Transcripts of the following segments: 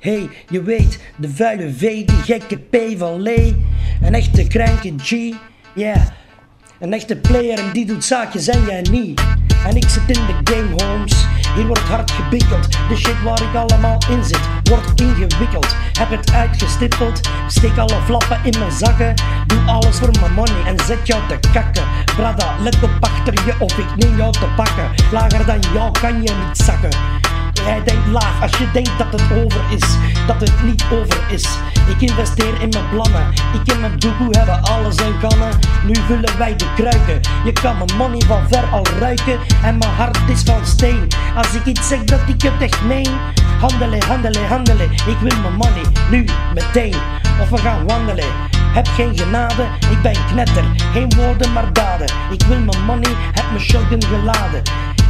Hey, je weet, de vuile V, die gekke P van Lee. Een echte kranke G, ja. Yeah. Een echte player en die doet zaakjes en jij niet. En ik zit in de game, homes. Hier wordt hard gebikkeld. De shit waar ik allemaal in zit, wordt ingewikkeld. Heb het uitgestippeld, steek alle flappen in mijn zakken. Doe alles voor mijn money en zet jou te kakken. Brada, let op achter je op, ik neem jou te pakken. Lager dan jou kan je niet zakken. Jij denkt laag als je denkt dat het over is, dat het niet over is. Ik investeer in mijn plannen, ik en mijn doekoe hebben alles en kannen. Nu vullen wij de kruiken, je kan mijn money van ver al ruiken. En mijn hart is van steen, als ik iets zeg dat ik het echt meen. Handelen, handelen, handelen, ik wil mijn money, nu, meteen. Of we gaan wandelen. Heb geen genade, ik ben knetter. Geen woorden maar daden. Ik wil mijn money, heb mijn shotgun geladen.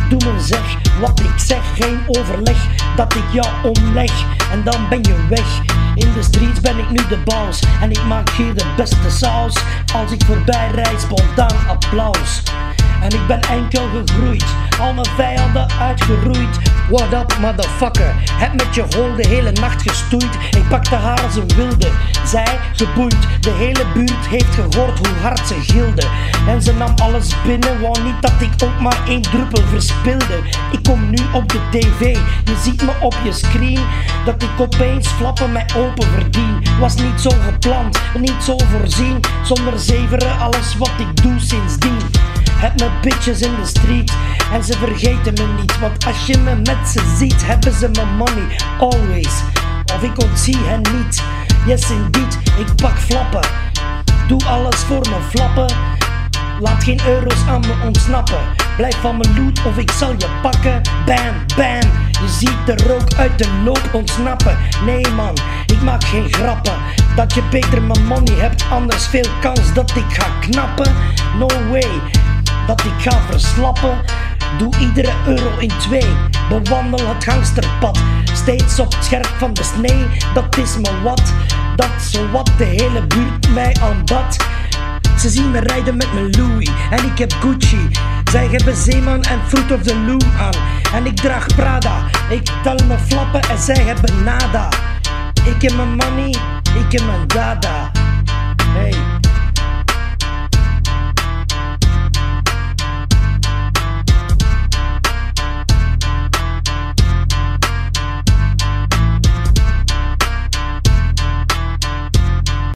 Doe me zeg wat ik zeg, geen overleg dat ik jou omleg en dan ben je weg. In de streets ben ik nu de boss en ik maak hier de beste saus. Als ik voorbij rijd, spontaan applaus. En ik ben enkel gegroeid, al mijn vijanden uitgeroeid. What up, motherfucker? Heb met je hol de hele nacht gestoeid. Ik pakte haar als een wilde, zij geboeid. De hele buurt heeft gehoord hoe hard ze gilde. En ze nam alles binnen, wou niet dat ik ook maar één druppel verspilde. Ik kom nu op de tv, je ziet me op je screen. Dat ik opeens flappen mij open verdien. Was niet zo gepland, niet zo voorzien. Zonder zeveren, alles wat ik doe sindsdien. Heb mijn bitches in de street en ze vergeten me niet. Want als je me met ze ziet, hebben ze mijn money always. Of ik ontzie hen niet. Yes indeed, ik pak flappen. Doe alles voor mijn flappen. Laat geen euro's aan me ontsnappen. Blijf van mijn loot of ik zal je pakken. Bam, bam. Je ziet de rook uit de loop ontsnappen. Nee man, ik maak geen grappen. Dat je beter mijn money hebt, anders veel kans dat ik ga knappen. No way dat ik ga verslappen. Doe iedere euro in twee, bewandel het gangsterpad. Steeds op het scherp van de snee, dat is me wat. Dat zowat de hele buurt mij aanbad. Ze zien me rijden met mijn Louis en ik heb Gucci. Zij hebben Zeeman en Fruit of the Loom aan. En ik draag Prada, ik tel mijn flappen en zij hebben nada. Ik heb mijn money, ik heb mijn dada. Hey.